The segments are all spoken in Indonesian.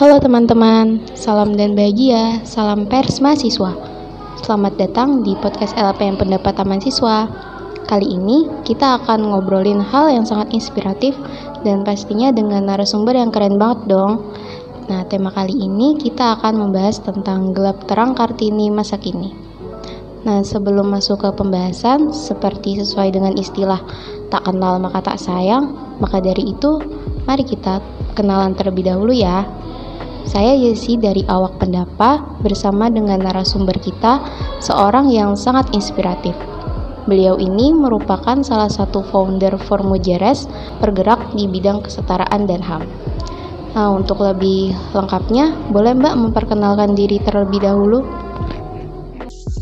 Halo teman-teman, salam dan bahagia, salam pers mahasiswa. Selamat datang di podcast LPM Pendapat Taman Siswa. Kali ini kita akan ngobrolin hal yang sangat inspiratif dan pastinya dengan narasumber yang keren banget dong. Nah, tema kali ini kita akan membahas tentang gelap terang Kartini masa kini. Nah, sebelum masuk ke pembahasan, seperti sesuai dengan istilah tak kenal maka tak sayang, maka dari itu mari kita kenalan terlebih dahulu ya. Saya Yesi dari Awak Pendapa bersama dengan narasumber kita, seorang yang sangat inspiratif. Beliau ini merupakan salah satu founder Formujeres bergerak di bidang kesetaraan dan HAM. Nah, untuk lebih lengkapnya, boleh Mbak memperkenalkan diri terlebih dahulu?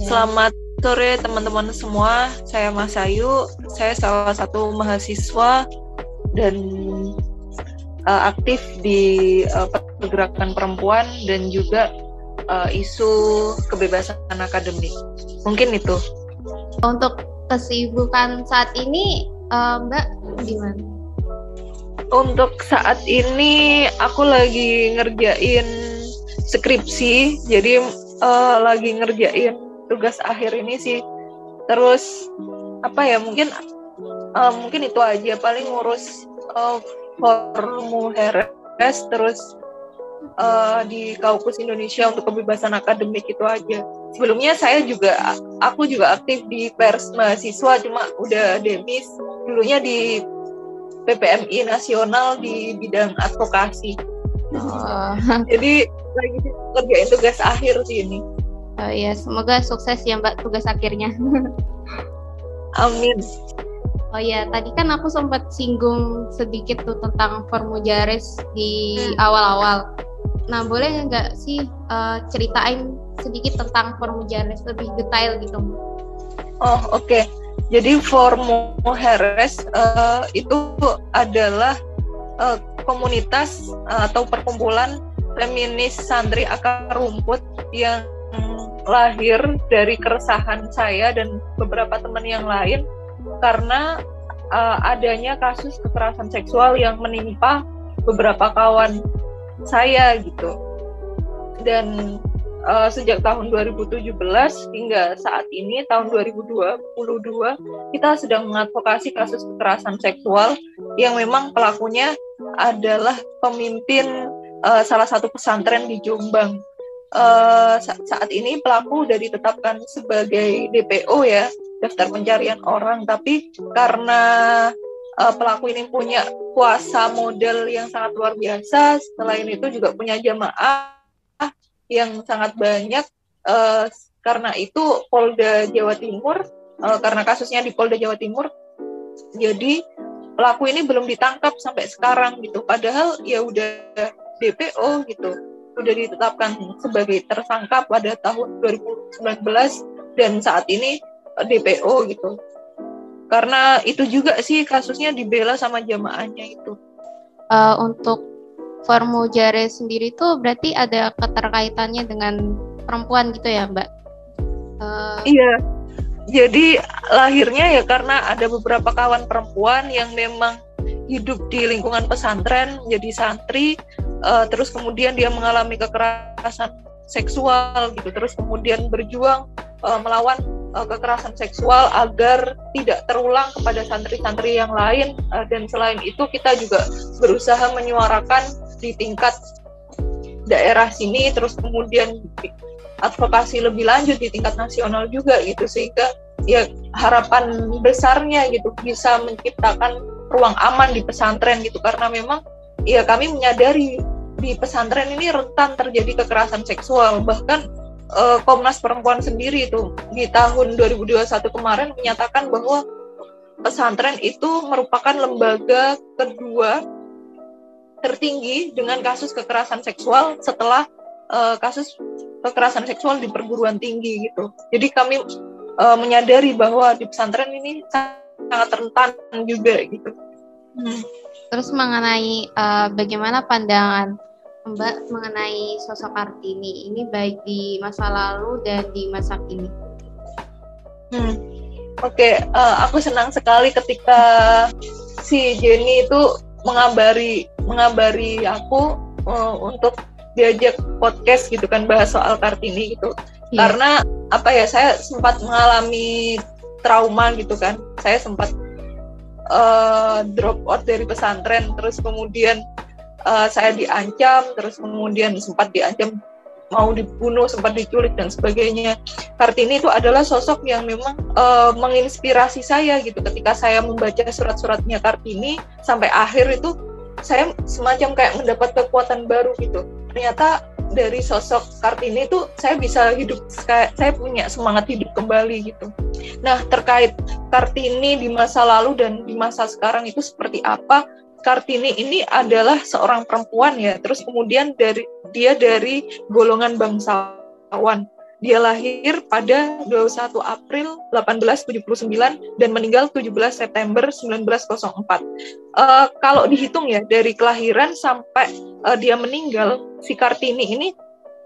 Selamat sore teman-teman semua, saya Mas Ayu, saya salah satu mahasiswa dan uh, aktif di uh, pergerakan perempuan dan juga uh, isu kebebasan akademik. Mungkin itu. Untuk kesibukan saat ini, uh, Mbak gimana? Untuk saat ini aku lagi ngerjain skripsi, jadi uh, lagi ngerjain tugas akhir ini sih. Terus apa ya mungkin uh, mungkin itu aja paling ngurus uh, formulir terus uh, di Kaukus Indonesia untuk kebebasan akademik itu aja. Sebelumnya saya juga aku juga aktif di pers mahasiswa cuma udah demis dulunya di PPMI nasional di bidang advokasi. Oh. Jadi lagi kerjain tugas akhir sih ini. Oh ya, semoga sukses ya Mbak tugas akhirnya. Amin. Oh ya, tadi kan aku sempat singgung sedikit tuh tentang Formujares di hmm. awal-awal. Nah, boleh nggak sih uh, ceritain sedikit tentang Formujares lebih detail gitu? Oh, oke. Okay. Jadi Formujares uh, itu adalah uh, komunitas uh, atau perkumpulan feminis santri akar rumput yang lahir dari keresahan saya dan beberapa teman yang lain karena uh, adanya kasus kekerasan seksual yang menimpa beberapa kawan saya gitu. Dan uh, sejak tahun 2017 hingga saat ini tahun 2022 kita sedang mengadvokasi kasus kekerasan seksual yang memang pelakunya adalah pemimpin uh, salah satu pesantren di Jombang. Uh, saat ini pelaku sudah ditetapkan sebagai DPO ya daftar pencarian orang. Tapi karena uh, pelaku ini punya kuasa model yang sangat luar biasa selain itu juga punya jamaah yang sangat banyak. Uh, karena itu Polda Jawa Timur uh, karena kasusnya di Polda Jawa Timur jadi pelaku ini belum ditangkap sampai sekarang gitu. Padahal ya udah DPO gitu udah ditetapkan sebagai tersangka pada tahun 2019 dan saat ini DPO gitu. Karena itu juga sih kasusnya dibela sama jamaahnya itu. Uh, untuk Formujare sendiri tuh berarti ada keterkaitannya dengan perempuan gitu ya mbak? Uh... iya. Jadi lahirnya ya karena ada beberapa kawan perempuan yang memang hidup di lingkungan pesantren jadi santri uh, terus kemudian dia mengalami kekerasan seksual gitu. Terus kemudian berjuang uh, melawan uh, kekerasan seksual agar tidak terulang kepada santri-santri yang lain. Uh, dan selain itu kita juga berusaha menyuarakan di tingkat daerah sini terus kemudian advokasi lebih lanjut di tingkat nasional juga gitu. Sehingga ya harapan besarnya gitu bisa menciptakan ruang aman di pesantren gitu. Karena memang ya kami menyadari di pesantren ini rentan terjadi kekerasan seksual bahkan uh, Komnas Perempuan sendiri itu di tahun 2021 kemarin menyatakan bahwa pesantren itu merupakan lembaga kedua tertinggi dengan kasus kekerasan seksual setelah uh, kasus kekerasan seksual di perguruan tinggi gitu. Jadi kami uh, menyadari bahwa di pesantren ini sangat rentan juga gitu. Hmm. Terus mengenai uh, bagaimana pandangan Mbak mengenai sosok Kartini ini baik di masa lalu dan di masa kini. Hmm. Oke, okay, uh, eh, aku senang sekali ketika si Jenny itu mengabari mengabari aku uh, untuk diajak podcast gitu kan bahas soal Kartini gitu. Yeah. Karena apa ya saya sempat mengalami trauma gitu kan. Saya sempat uh, drop out dari pesantren terus kemudian uh, saya diancam terus kemudian sempat diancam mau dibunuh, sempat diculik dan sebagainya. Kartini itu adalah sosok yang memang uh, menginspirasi saya gitu. Ketika saya membaca surat-suratnya Kartini sampai akhir itu saya semacam kayak mendapat kekuatan baru gitu. Ternyata dari sosok Kartini itu saya bisa hidup saya punya semangat hidup kembali gitu. Nah, terkait Kartini di masa lalu dan di masa sekarang itu seperti apa? Kartini ini adalah seorang perempuan ya, terus kemudian dari dia dari golongan bangsawan. Dia lahir pada 21 April 1879 dan meninggal 17 September 1904. Uh, kalau dihitung ya dari kelahiran sampai uh, dia meninggal, si Kartini ini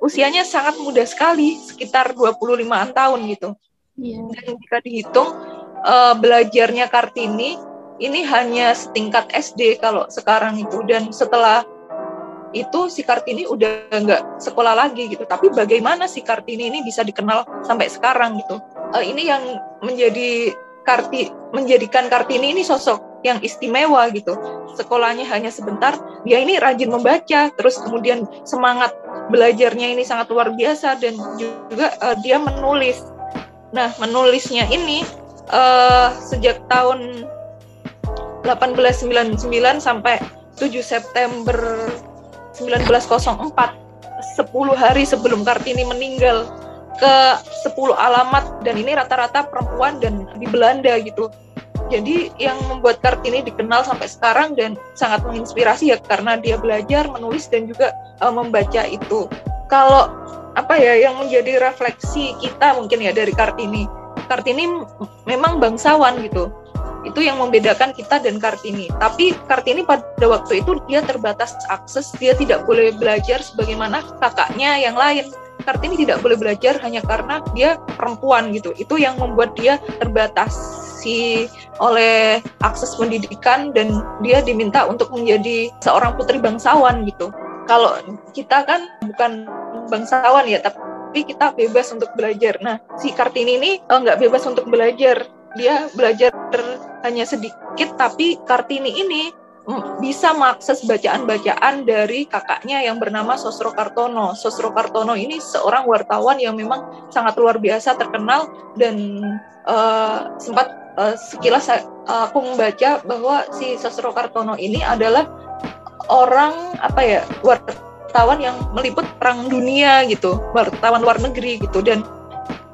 usianya sangat muda sekali, sekitar 25-an tahun gitu. Yeah. Dan jika dihitung uh, belajarnya Kartini ini hanya setingkat SD kalau sekarang itu dan setelah itu si Kartini udah nggak sekolah lagi gitu. Tapi bagaimana si Kartini ini bisa dikenal sampai sekarang gitu? Uh, ini yang menjadi Karti menjadikan Kartini ini sosok yang istimewa gitu. Sekolahnya hanya sebentar, dia ini rajin membaca, terus kemudian semangat belajarnya ini sangat luar biasa dan juga uh, dia menulis. Nah, menulisnya ini uh, sejak tahun 1899 sampai 7 September 1904 10 hari sebelum Kartini meninggal ke 10 alamat dan ini rata-rata perempuan dan di Belanda gitu. Jadi yang membuat Kartini dikenal sampai sekarang dan sangat menginspirasi ya karena dia belajar menulis dan juga uh, membaca itu. Kalau apa ya yang menjadi refleksi kita mungkin ya dari Kartini. Kartini memang bangsawan gitu itu yang membedakan kita dan Kartini. Tapi Kartini pada waktu itu dia terbatas akses, dia tidak boleh belajar sebagaimana kakaknya yang lain. Kartini tidak boleh belajar hanya karena dia perempuan gitu. Itu yang membuat dia terbatasi oleh akses pendidikan dan dia diminta untuk menjadi seorang putri bangsawan gitu. Kalau kita kan bukan bangsawan ya, tapi kita bebas untuk belajar. Nah, si Kartini ini oh, nggak bebas untuk belajar dia belajar hanya sedikit tapi Kartini ini bisa mengakses bacaan-bacaan dari kakaknya yang bernama Sosro Kartono. Sosro Kartono ini seorang wartawan yang memang sangat luar biasa terkenal dan uh, sempat uh, sekilas aku membaca bahwa si Sosro Kartono ini adalah orang apa ya wartawan yang meliput perang dunia gitu, wartawan luar negeri gitu dan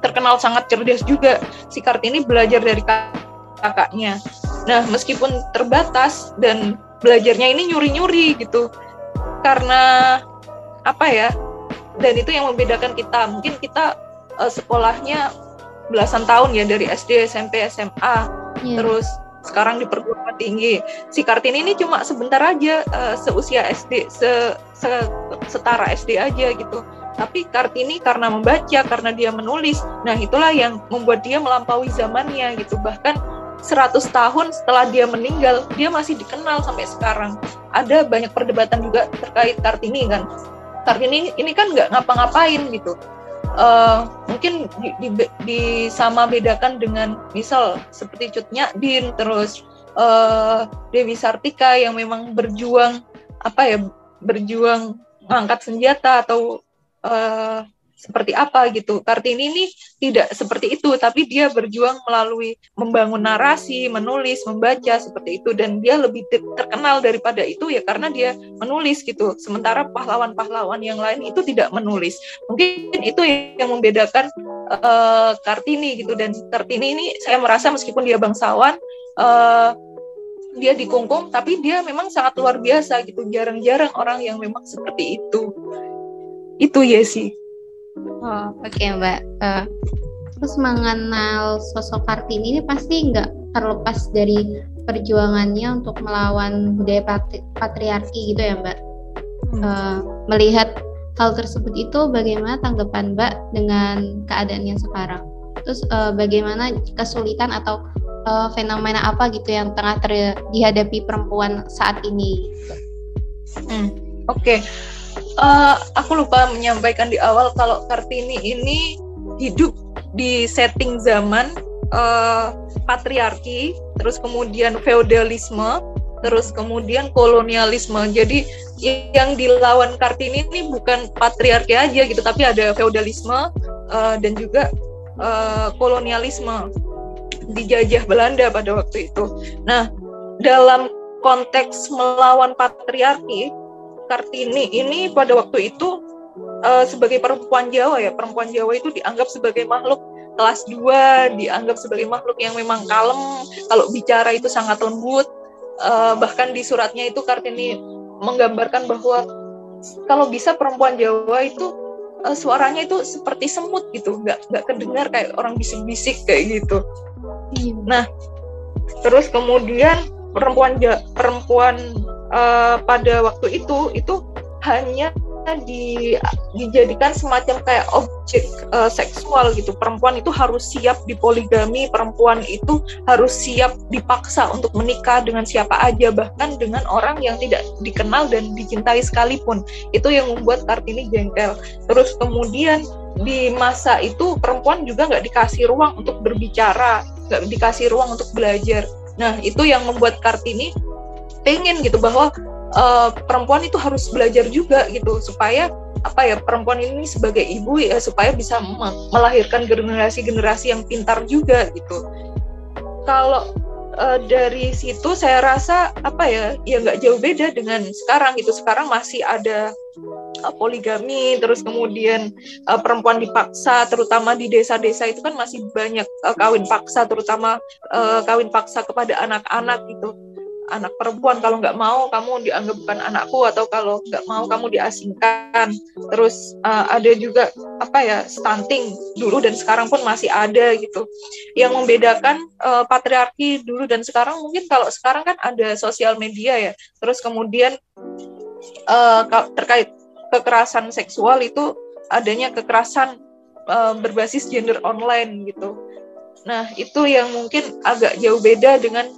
terkenal sangat cerdas juga. Si Kartini belajar dari kakaknya. Nah, meskipun terbatas dan belajarnya ini nyuri-nyuri gitu. Karena apa ya? Dan itu yang membedakan kita. Mungkin kita uh, sekolahnya belasan tahun ya dari SD, SMP, SMA, yeah. terus sekarang di perguruan tinggi. Si Kartini ini cuma sebentar aja uh, seusia SD, se, se setara SD aja gitu tapi Kartini karena membaca, karena dia menulis, nah itulah yang membuat dia melampaui zamannya gitu. Bahkan 100 tahun setelah dia meninggal, dia masih dikenal sampai sekarang. Ada banyak perdebatan juga terkait Kartini kan. Kartini ini kan nggak ngapa-ngapain gitu. Uh, mungkin di, di, di sama bedakan dengan misal seperti Cutnya Din terus uh, Dewi Sartika yang memang berjuang apa ya berjuang mengangkat senjata atau uh, seperti apa gitu. Kartini ini tidak seperti itu, tapi dia berjuang melalui membangun narasi, menulis, membaca seperti itu, dan dia lebih terkenal daripada itu ya karena dia menulis gitu. Sementara pahlawan-pahlawan yang lain itu tidak menulis. Mungkin itu yang membedakan uh, Kartini gitu. Dan Kartini ini saya merasa meskipun dia bangsawan, uh, dia dikungkung, tapi dia memang sangat luar biasa gitu. Jarang-jarang orang yang memang seperti itu itu ya sih. Oh oke okay, mbak. Uh, terus mengenal sosok kartini ini pasti nggak terlepas dari perjuangannya untuk melawan budaya patri patriarki gitu ya mbak? Hmm. uh, melihat hal tersebut itu bagaimana tanggapan mbak dengan keadaan yang sekarang? Terus uh, bagaimana kesulitan atau uh, fenomena apa gitu yang tengah ter dihadapi perempuan saat ini? Hmm, oke. okay uh, aku lupa menyampaikan di awal kalau Kartini ini hidup di setting zaman uh, patriarki, terus kemudian feodalisme, terus kemudian kolonialisme. Jadi yang dilawan Kartini ini bukan patriarki aja gitu, tapi ada feodalisme uh, dan juga uh, kolonialisme dijajah Belanda pada waktu itu. Nah, dalam konteks melawan patriarki, Kartini ini pada waktu itu uh, sebagai perempuan Jawa ya, perempuan Jawa itu dianggap sebagai makhluk kelas 2, dianggap sebagai makhluk yang memang kalem, kalau bicara itu sangat lembut. Uh, bahkan di suratnya itu Kartini menggambarkan bahwa kalau bisa perempuan Jawa itu uh, suaranya itu seperti semut gitu, nggak nggak kedengar kayak orang bisik-bisik kayak gitu. Iya. Nah, terus kemudian perempuan perempuan uh, pada waktu itu itu hanya di, dijadikan semacam kayak objek uh, seksual gitu. Perempuan itu harus siap dipoligami, perempuan itu harus siap dipaksa untuk menikah dengan siapa aja, bahkan dengan orang yang tidak dikenal dan dicintai sekalipun. Itu yang membuat Kartini jengkel. Terus kemudian di masa itu perempuan juga nggak dikasih ruang untuk berbicara nggak dikasih ruang untuk belajar nah itu yang membuat kartini pengen gitu bahwa uh, perempuan itu harus belajar juga gitu supaya apa ya perempuan ini sebagai ibu ya supaya bisa melahirkan generasi-generasi yang pintar juga gitu. Kalau uh, dari situ saya rasa apa ya ya nggak jauh beda dengan sekarang gitu. Sekarang masih ada uh, poligami terus kemudian uh, perempuan dipaksa terutama di desa-desa itu kan masih banyak uh, kawin paksa terutama uh, kawin paksa kepada anak-anak gitu anak perempuan. Kalau nggak mau kamu dianggap bukan anakku atau kalau nggak mau kamu diasingkan. Terus uh, ada juga apa ya stunting dulu dan sekarang pun masih ada gitu. Yang membedakan uh, patriarki dulu dan sekarang mungkin kalau sekarang kan ada sosial media ya. Terus kemudian uh, terkait kekerasan seksual itu adanya kekerasan uh, berbasis gender online gitu. Nah, itu yang mungkin agak jauh beda dengan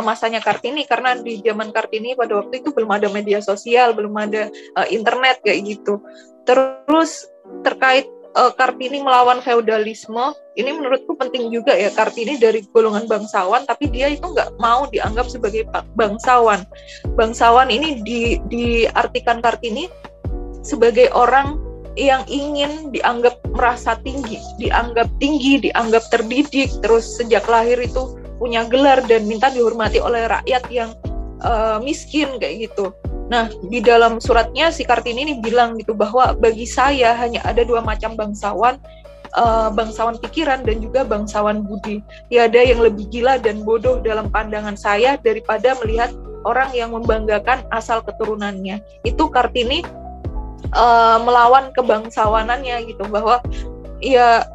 masanya Kartini karena di zaman Kartini pada waktu itu belum ada media sosial, belum ada uh, internet kayak gitu. Terus terkait uh, Kartini melawan feodalisme, ini menurutku penting juga ya Kartini dari golongan bangsawan, tapi dia itu nggak mau dianggap sebagai bangsawan. Bangsawan ini di, diartikan Kartini sebagai orang yang ingin dianggap merasa tinggi, dianggap tinggi, dianggap terdidik, terus sejak lahir itu punya gelar dan minta dihormati oleh rakyat yang uh, miskin kayak gitu. Nah, di dalam suratnya si Kartini ini bilang gitu bahwa bagi saya hanya ada dua macam bangsawan, uh, bangsawan pikiran dan juga bangsawan budi. Tiada yang lebih gila dan bodoh dalam pandangan saya daripada melihat orang yang membanggakan asal keturunannya. Itu Kartini uh, melawan kebangsawanannya gitu bahwa ya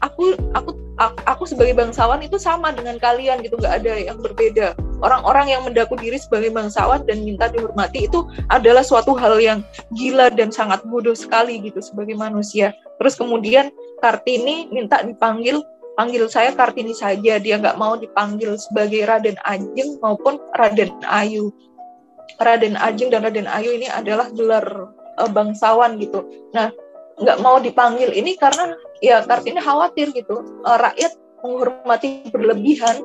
aku aku aku sebagai bangsawan itu sama dengan kalian gitu nggak ada yang berbeda. Orang-orang yang mendaku diri sebagai bangsawan dan minta dihormati itu adalah suatu hal yang gila dan sangat bodoh sekali gitu sebagai manusia. Terus kemudian Kartini minta dipanggil panggil saya Kartini saja. Dia nggak mau dipanggil sebagai Raden Ajeng maupun Raden Ayu. Raden Ajeng dan Raden Ayu ini adalah gelar uh, bangsawan gitu. Nah, nggak mau dipanggil ini karena ya Kartini khawatir gitu uh, rakyat menghormati berlebihan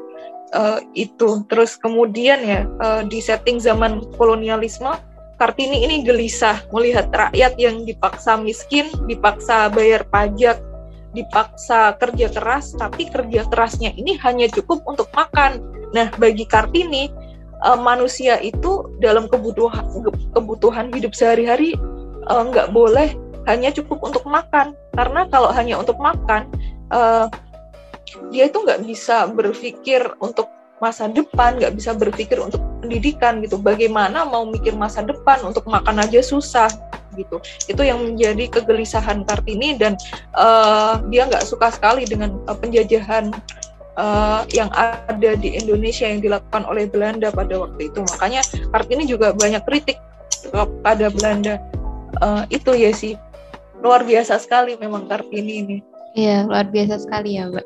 uh, itu. Terus kemudian ya uh, di setting zaman kolonialisme Kartini ini gelisah melihat rakyat yang dipaksa miskin, dipaksa bayar pajak, dipaksa kerja keras, tapi kerja kerasnya ini hanya cukup untuk makan. Nah, bagi Kartini, uh, manusia itu dalam kebutuhan kebutuhan hidup sehari-hari uh, nggak boleh hanya cukup untuk makan. Karena kalau hanya untuk makan uh, dia itu nggak bisa berpikir untuk masa depan nggak bisa berpikir untuk pendidikan gitu. Bagaimana mau mikir masa depan untuk makan aja susah gitu. Itu yang menjadi kegelisahan kartini dan uh, dia nggak suka sekali dengan uh, penjajahan uh, yang ada di Indonesia yang dilakukan oleh Belanda pada waktu itu. Makanya kartini juga banyak kritik kepada Belanda uh, itu ya sih luar biasa sekali memang Kartini ini. Iya luar biasa sekali ya mbak.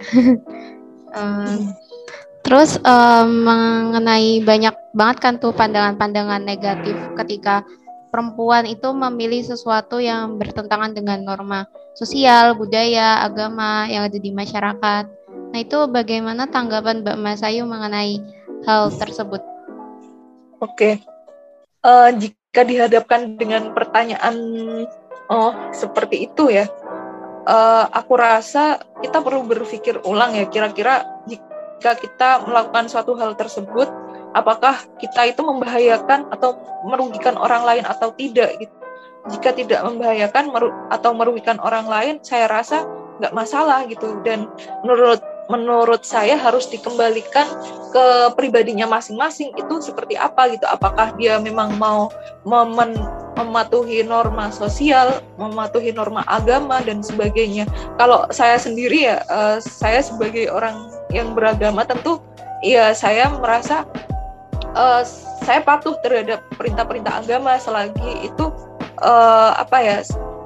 um, terus um, mengenai banyak banget kan tuh pandangan-pandangan negatif ketika perempuan itu memilih sesuatu yang bertentangan dengan norma sosial, budaya, agama yang ada di masyarakat. Nah, itu bagaimana tanggapan Mbak Masayu mengenai hal tersebut? Oke, uh, jika dihadapkan dengan pertanyaan oh seperti itu ya, uh, aku rasa kita perlu berpikir ulang ya kira-kira jika kita melakukan suatu hal tersebut apakah kita itu membahayakan atau merugikan orang lain atau tidak gitu. Jika tidak membahayakan meru atau merugikan orang lain, saya rasa nggak masalah gitu. Dan menurut menurut saya harus dikembalikan ke pribadinya masing-masing itu seperti apa gitu. Apakah dia memang mau memen mematuhi norma sosial, mematuhi norma agama dan sebagainya. Kalau saya sendiri ya, uh, saya sebagai orang yang beragama tentu ya saya merasa uh, saya patuh terhadap perintah-perintah agama selagi itu uh, apa ya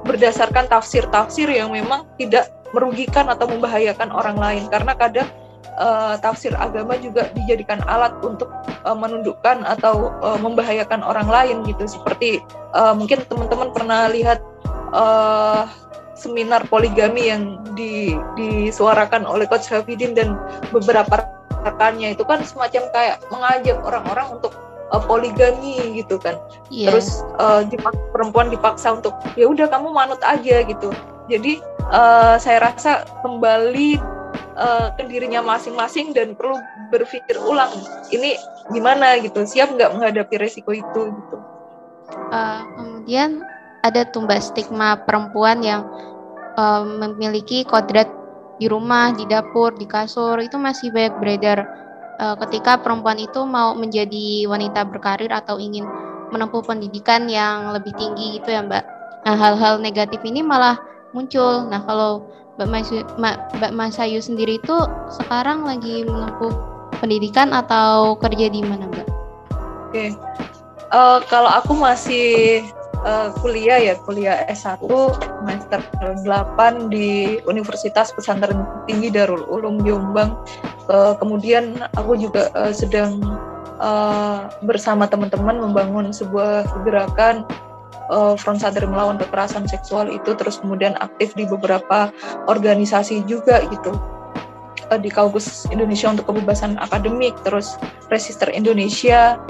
berdasarkan tafsir-tafsir yang memang tidak merugikan atau membahayakan orang lain karena kadang uh, tafsir agama juga dijadikan alat untuk uh, menundukkan atau uh, membahayakan orang lain gitu seperti uh, mungkin teman-teman pernah lihat uh, seminar poligami yang di, disuarakan oleh Coach Hafidin dan beberapa rekannya itu kan semacam kayak mengajak orang-orang untuk uh, poligami gitu kan. Yeah. Terus uh, dipak perempuan dipaksa untuk ya udah kamu manut aja gitu. Jadi uh, saya rasa kembali uh, ke masing-masing dan perlu berpikir ulang ini gimana gitu siap nggak menghadapi resiko itu gitu. Uh, kemudian ada tumbas stigma perempuan yang uh, memiliki kodrat di rumah, di dapur, di kasur itu masih banyak beredar ketika perempuan itu mau menjadi wanita berkarir atau ingin menempuh pendidikan yang lebih tinggi gitu ya Mbak. Nah hal-hal negatif ini malah muncul. Nah kalau Mbak Masayu, Mbak Masayu sendiri itu sekarang lagi menempuh pendidikan atau kerja di mana Mbak? Oke, okay. uh, eh, kalau aku masih uh, kuliah ya kuliah S1 semester 8 di Universitas Pesantren Tinggi Darul Ulum Jombang. Uh, kemudian aku juga uh, sedang uh, bersama teman-teman membangun sebuah gerakan uh, Front Sadar melawan kekerasan seksual itu terus kemudian aktif di beberapa organisasi juga gitu. Uh, di Kaukus Indonesia untuk kebebasan akademik terus Resister Indonesia.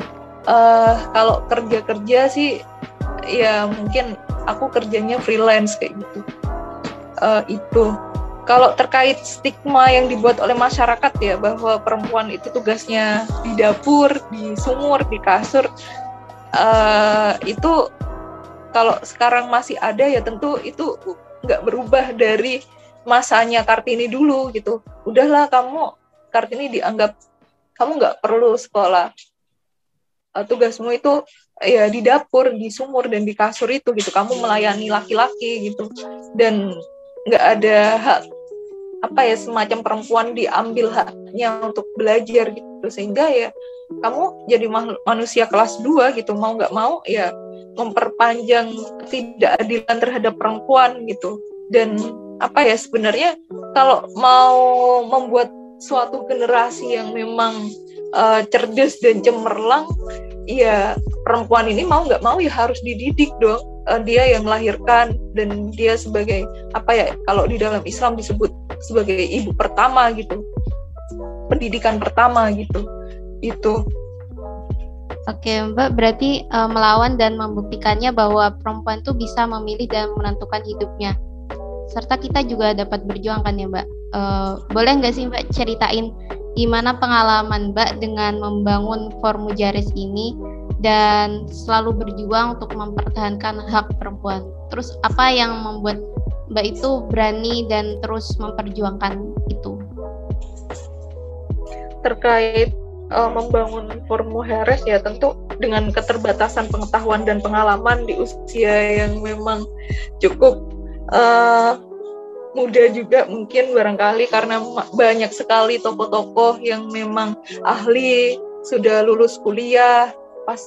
Uh, kalau kerja-kerja sih ya mungkin aku kerjanya freelance kayak gitu. Uh, itu. Kalau terkait stigma yang dibuat oleh masyarakat ya bahwa perempuan itu tugasnya di dapur, di sumur, di kasur uh, itu kalau sekarang masih ada ya tentu itu nggak berubah dari masanya Kartini dulu gitu. Udahlah kamu Kartini dianggap kamu nggak perlu sekolah. Uh, tugasmu itu ya di dapur, di sumur dan di kasur itu gitu. Kamu melayani laki-laki gitu dan nggak ada hak apa ya semacam perempuan diambil haknya untuk belajar gitu sehingga ya kamu jadi manusia kelas 2 gitu mau nggak mau ya memperpanjang ketidakadilan terhadap perempuan gitu. Dan apa ya sebenarnya kalau mau membuat suatu generasi yang memang uh, cerdas dan cemerlang ya perempuan ini mau nggak mau ya harus dididik dong. Uh, dia yang melahirkan dan dia sebagai apa ya kalau di dalam Islam disebut sebagai ibu pertama gitu. Pendidikan pertama gitu. Itu Oke Mbak berarti uh, melawan dan membuktikannya bahwa perempuan itu bisa memilih dan menentukan hidupnya serta kita juga dapat berjuang kan ya Mbak uh, boleh nggak sih Mbak ceritain gimana pengalaman Mbak dengan membangun Formujaris ini dan selalu berjuang untuk mempertahankan hak perempuan. Terus apa yang membuat Mbak itu berani dan terus memperjuangkan itu? Terkait uh, membangun Formujaris ya tentu dengan keterbatasan pengetahuan dan pengalaman di usia yang memang cukup uh, muda juga mungkin barangkali karena banyak sekali tokoh-tokoh yang memang ahli sudah lulus kuliah pas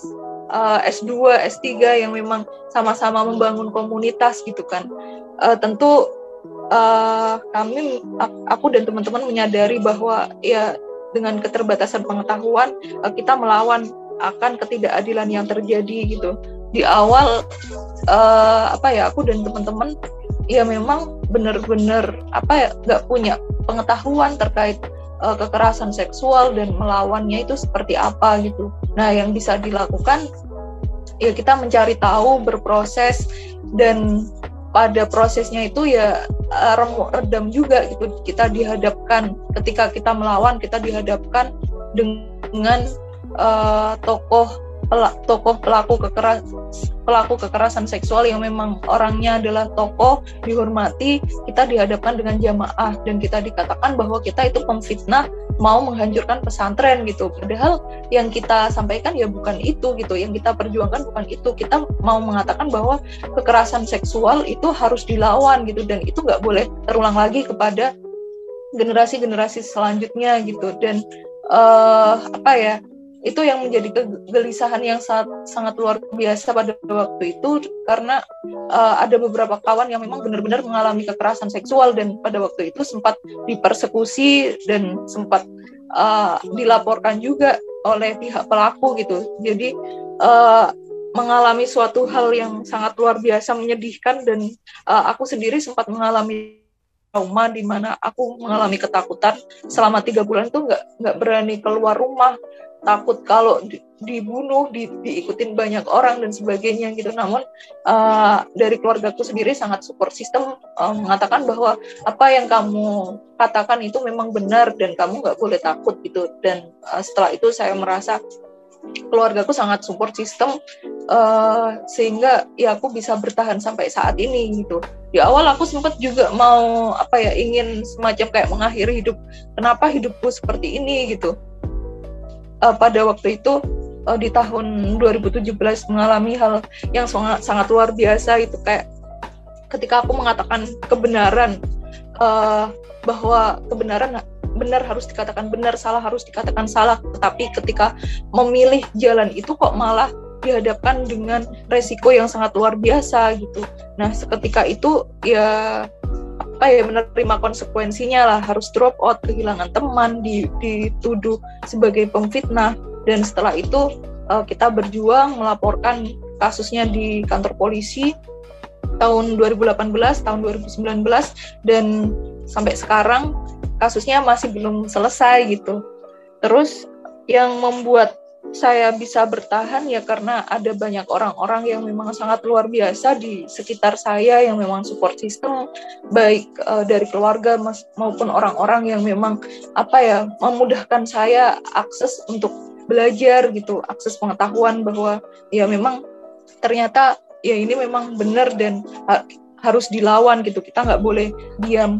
uh, S2, S3 yang memang sama-sama membangun komunitas gitu kan. Uh, tentu uh, kami aku dan teman-teman menyadari bahwa ya dengan keterbatasan pengetahuan uh, kita melawan akan ketidakadilan yang terjadi gitu di awal uh, apa ya aku dan teman-teman ya memang benar-benar apa ya nggak punya pengetahuan terkait uh, kekerasan seksual dan melawannya itu seperti apa gitu. Nah yang bisa dilakukan ya kita mencari tahu berproses dan pada prosesnya itu ya eh, redam juga gitu. Kita dihadapkan ketika kita melawan kita dihadapkan dengan uh, tokoh tokoh pelaku kekerasan pelaku kekerasan seksual yang memang orangnya adalah tokoh dihormati kita dihadapkan dengan jamaah. Dan kita dikatakan bahwa kita itu pemfitnah mau menghancurkan pesantren gitu. Padahal yang kita sampaikan ya bukan itu gitu. Yang kita perjuangkan bukan itu. Kita mau mengatakan bahwa kekerasan seksual itu harus dilawan gitu. Dan itu nggak boleh terulang lagi kepada generasi-generasi selanjutnya gitu. Dan uh, apa ya itu yang menjadi kegelisahan yang sangat sangat luar biasa pada waktu itu karena uh, ada beberapa kawan yang memang benar-benar mengalami kekerasan seksual dan pada waktu itu sempat dipersekusi dan sempat uh, dilaporkan juga oleh pihak pelaku gitu. Jadi uh, mengalami suatu hal yang sangat luar biasa menyedihkan dan uh, aku sendiri sempat mengalami trauma di mana aku mengalami ketakutan selama tiga bulan itu nggak nggak berani keluar rumah takut kalau di, dibunuh, di, diikutin banyak orang dan sebagainya gitu. Namun uh, dari keluargaku sendiri sangat support sistem uh, mengatakan bahwa apa yang kamu katakan itu memang benar dan kamu nggak boleh takut gitu. Dan uh, setelah itu saya merasa keluargaku sangat support sistem uh, sehingga ya aku bisa bertahan sampai saat ini gitu. Di awal aku sempat juga mau apa ya ingin semacam kayak mengakhiri hidup. Kenapa hidupku seperti ini gitu? Uh, pada waktu itu uh, di tahun 2017 mengalami hal yang sangat sangat luar biasa itu kayak ketika aku mengatakan kebenaran uh, bahwa kebenaran benar harus dikatakan benar, salah harus dikatakan salah. Tetapi ketika memilih jalan itu kok malah dihadapkan dengan resiko yang sangat luar biasa gitu. Nah, seketika itu ya apa ya menerima konsekuensinya lah. Harus drop out kehilangan teman dituduh sebagai pemfitnah. Dan setelah itu uh, kita berjuang melaporkan kasusnya di kantor polisi tahun 2018 tahun 2019 dan sampai sekarang kasusnya masih belum selesai gitu. Terus yang membuat saya bisa bertahan ya karena ada banyak orang-orang yang memang sangat luar biasa di sekitar saya yang memang support system baik uh, dari keluarga mas, maupun orang-orang yang memang apa ya memudahkan saya akses untuk belajar gitu akses pengetahuan bahwa ya memang ternyata ya ini memang benar dan ha harus dilawan gitu kita nggak boleh diam.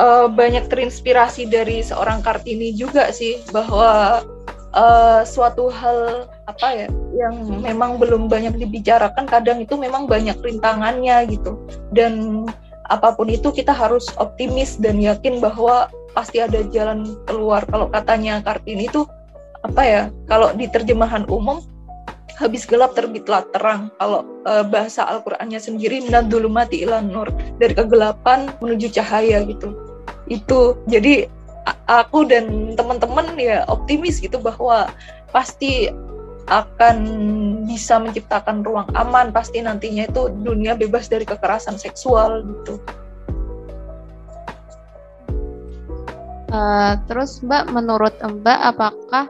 Uh, banyak terinspirasi dari seorang kartini juga sih bahwa uh, suatu hal apa ya yang memang belum banyak dibicarakan kadang itu memang banyak rintangannya gitu. Dan apa pun itu kita harus optimis dan yakin bahwa pasti ada jalan keluar. Kalau katanya Kartini itu apa ya kalau di terjemahan umum habis gelap terbitlah terang. Kalau uh, bahasa Al-Qur'annya sendiri dulu mati ilan nur dari kegelapan menuju cahaya gitu. Itu jadi aku dan teman-teman ya optimis gitu bahwa pasti akan bisa menciptakan ruang aman pasti nantinya itu dunia bebas dari kekerasan seksual gitu. Uh, terus Mbak menurut Mbak apakah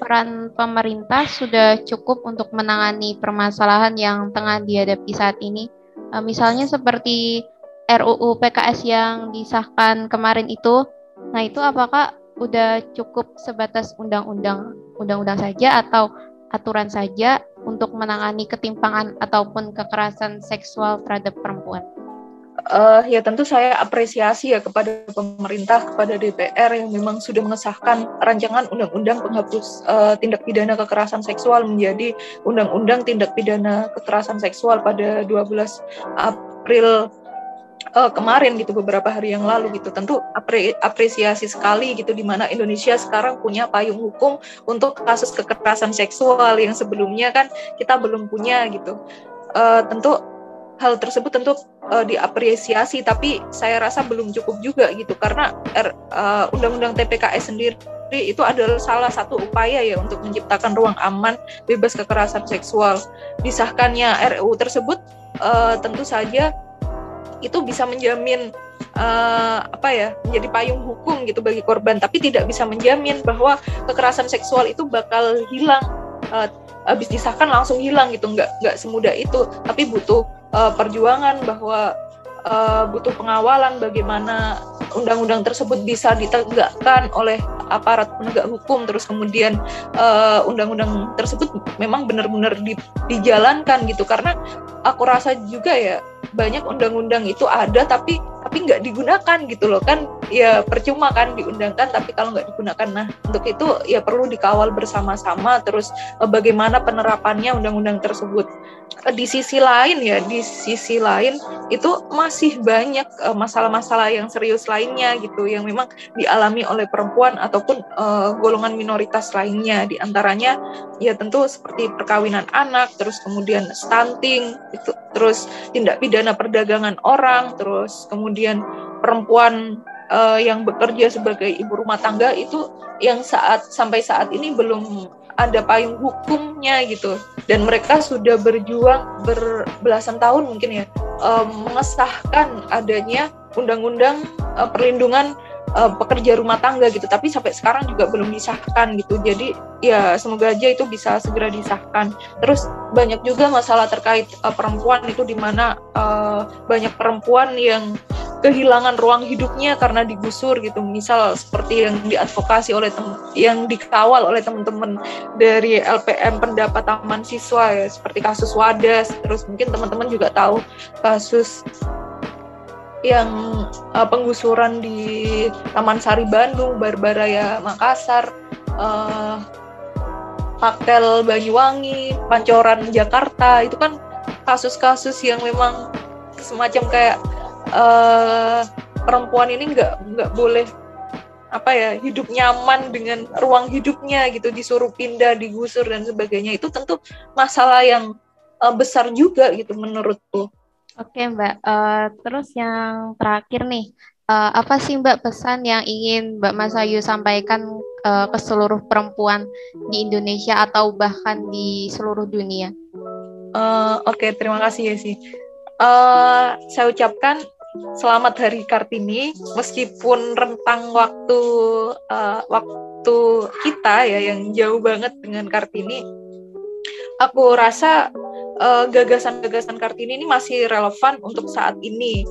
peran pemerintah sudah cukup untuk menangani permasalahan yang tengah dihadapi saat ini? Uh, misalnya seperti RUU PKS yang disahkan kemarin itu Nah, itu apakah udah cukup sebatas undang-undang undang-undang saja atau aturan saja untuk menangani ketimpangan ataupun kekerasan seksual terhadap perempuan? Uh, ya tentu saya apresiasi ya kepada pemerintah, kepada DPR yang memang sudah mengesahkan rancangan undang-undang penghapus uh, tindak pidana kekerasan seksual menjadi undang-undang tindak pidana kekerasan seksual pada 12 April uh, kemarin gitu beberapa hari yang lalu gitu. Tentu apre, apresiasi sekali gitu di mana Indonesia sekarang punya payung hukum untuk kasus kekerasan seksual yang sebelumnya kan kita belum punya gitu. Uh, tentu hal tersebut tentu uh, diapresiasi tapi saya rasa belum cukup juga gitu. Karena undang undang-undang TPKS sendiri itu adalah salah satu upaya ya untuk menciptakan ruang aman bebas kekerasan seksual. Disahkannya RUU tersebut uh, tentu saja itu bisa menjamin uh, apa ya menjadi payung hukum gitu bagi korban. Tapi tidak bisa menjamin bahwa kekerasan seksual itu bakal hilang uh, habis disahkan langsung hilang gitu. Nggak nggak semudah itu. Tapi butuh uh, perjuangan bahwa uh, butuh pengawalan bagaimana undang-undang tersebut bisa ditegakkan oleh aparat penegak hukum. Terus kemudian undang-undang uh, tersebut memang benar-benar di, dijalankan gitu. Karena aku rasa juga ya banyak undang-undang itu ada tapi tapi nggak digunakan gitu loh kan? Ya percuma kan diundangkan tapi kalau nggak digunakan nah untuk itu ya perlu dikawal bersama-sama terus eh, bagaimana penerapannya undang-undang tersebut. Eh, di sisi lain ya di sisi lain itu masih banyak eh, masalah-masalah yang serius lainnya gitu yang memang dialami oleh perempuan ataupun uh, golongan minoritas lainnya. Di antaranya ya tentu seperti perkawinan anak terus kemudian stunting itu terus tindak pidana perdagangan orang terus kemudian kemudian perempuan uh, yang bekerja sebagai ibu rumah tangga itu yang saat sampai saat ini belum ada payung hukumnya gitu. Dan mereka sudah berjuang berbelasan tahun mungkin ya um, mengesahkan adanya undang-undang uh, perlindungan uh, pekerja rumah tangga gitu tapi sampai sekarang juga belum disahkan gitu. Jadi ya semoga aja itu bisa segera disahkan. Terus banyak juga masalah terkait uh, perempuan itu di mana uh, banyak perempuan yang kehilangan ruang hidupnya karena digusur gitu. Misal seperti yang diadvokasi oleh tem yang dikawal oleh teman-teman dari LPM pendapat taman siswa ya seperti kasus Wadas. Terus mungkin teman-teman juga tahu kasus yang uh, penggusuran di Taman Sari Bandung, Barbaraya Makassar, uh, Pakel Banyuwangi, Pancoran Jakarta itu kan kasus-kasus yang memang semacam kayak uh, perempuan ini nggak nggak boleh apa ya hidup nyaman dengan ruang hidupnya gitu disuruh pindah digusur dan sebagainya. Itu tentu masalah yang uh, besar juga gitu menurutku Oke Mbak, uh, terus yang terakhir nih, uh, apa sih Mbak pesan yang ingin Mbak Masayu sampaikan uh, ke seluruh perempuan di Indonesia atau bahkan di seluruh dunia? Uh, Oke, okay, terima kasih ya sih. Uh, saya ucapkan selamat Hari Kartini, meskipun rentang waktu uh, waktu kita ya yang jauh banget dengan Kartini, aku rasa gagasan-gagasan uh, Kartini ini masih relevan untuk saat ini.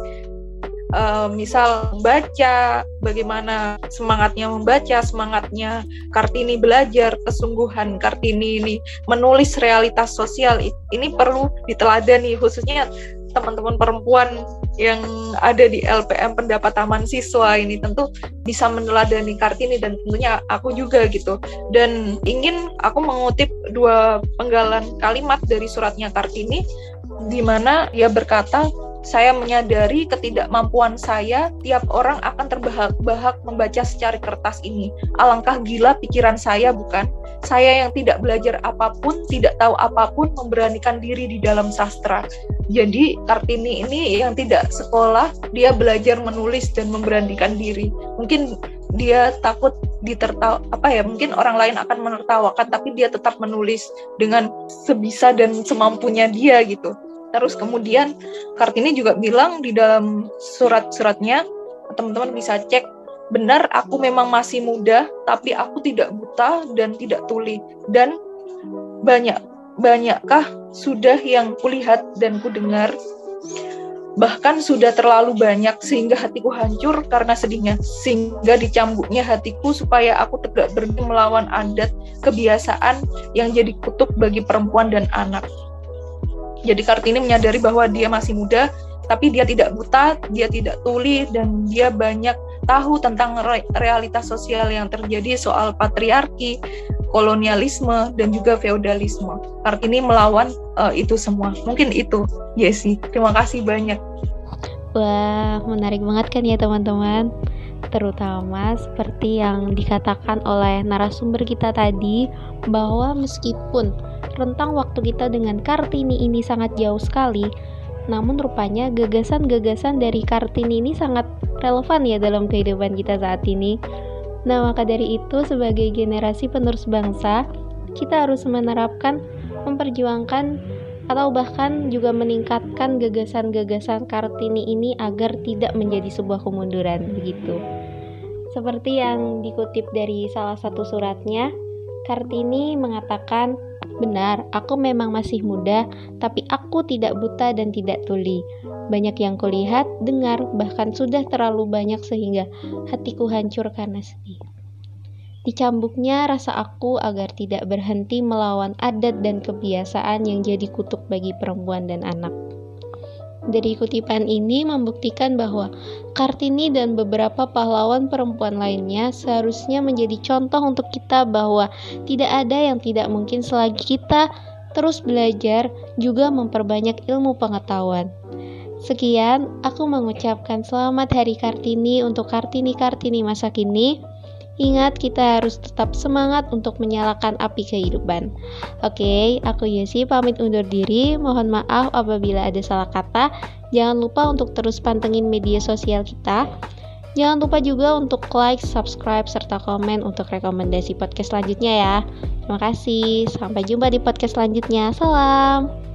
Uh, misal membaca, bagaimana semangatnya membaca, semangatnya Kartini belajar, kesungguhan Kartini ini menulis realitas sosial ini perlu diteladani khususnya teman-teman perempuan yang ada di LPM pendapat taman siswa ini tentu bisa meneladani Kartini dan tentunya aku juga gitu. Dan ingin aku mengutip dua penggalan kalimat dari suratnya Kartini di mana ia berkata saya menyadari ketidakmampuan saya, tiap orang akan terbahak-bahak membaca secara kertas ini. Alangkah gila pikiran saya, bukan? Saya yang tidak belajar apa pun, tidak tahu apa pun, memberanikan diri di dalam sastra. Jadi Kartini ini yang tidak sekolah, dia belajar menulis dan memberanikan diri. Mungkin dia takut ditertawa apa ya mungkin orang lain akan menertawakan tapi dia tetap menulis dengan sebisa dan semampunya dia gitu terus kemudian Kartini juga bilang di dalam surat-suratnya teman-teman bisa cek benar aku memang masih muda tapi aku tidak buta dan tidak tuli. Dan banyak banyakkah sudah yang kulihat dan kudengar? Bahkan sudah terlalu banyak sehingga hatiku hancur karena sedihnya sehingga dicambuknya hatiku supaya aku tegak berdiri melawan adat kebiasaan yang jadi kutuk bagi perempuan dan anak jadi Kartini menyadari bahwa dia masih muda tapi dia tidak buta, dia tidak tuli dan dia banyak tahu tentang realitas sosial yang terjadi soal patriarki, kolonialisme dan juga feodalisme. Kartini melawan uh, itu semua. Mungkin itu, Jesse. Terima kasih banyak. Wah, menarik banget kan ya teman-teman. Terutama seperti yang dikatakan oleh narasumber kita tadi bahwa meskipun rentang waktu kita dengan Kartini ini sangat jauh sekali, namun rupanya gagasan-gagasan dari Kartini ini sangat relevan ya dalam kehidupan kita saat ini. Nah, maka dari itu sebagai generasi penerus bangsa, kita harus menerapkan, memperjuangkan atau bahkan juga meningkatkan gagasan-gagasan Kartini ini agar tidak menjadi sebuah kemunduran begitu. Seperti yang dikutip dari salah satu suratnya, Kartini mengatakan, "Benar, aku memang masih muda, tapi aku tidak buta dan tidak tuli. Banyak yang kulihat, dengar, bahkan sudah terlalu banyak sehingga hatiku hancur karena sedih." Dicambuknya rasa aku agar tidak berhenti melawan adat dan kebiasaan yang jadi kutuk bagi perempuan dan anak. Dari kutipan ini membuktikan bahwa Kartini dan beberapa pahlawan perempuan lainnya seharusnya menjadi contoh untuk kita bahwa tidak ada yang tidak mungkin selagi kita terus belajar juga memperbanyak ilmu pengetahuan. Sekian, aku mengucapkan selamat Hari Kartini untuk Kartini-Kartini masa kini. Ingat, kita harus tetap semangat untuk menyalakan api kehidupan. Oke, aku Yesi pamit undur diri. Mohon maaf apabila ada salah kata. Jangan lupa untuk terus pantengin media sosial kita. Jangan lupa juga untuk like, subscribe, serta komen untuk rekomendasi podcast selanjutnya ya. Terima kasih. Sampai jumpa di podcast selanjutnya. Salam.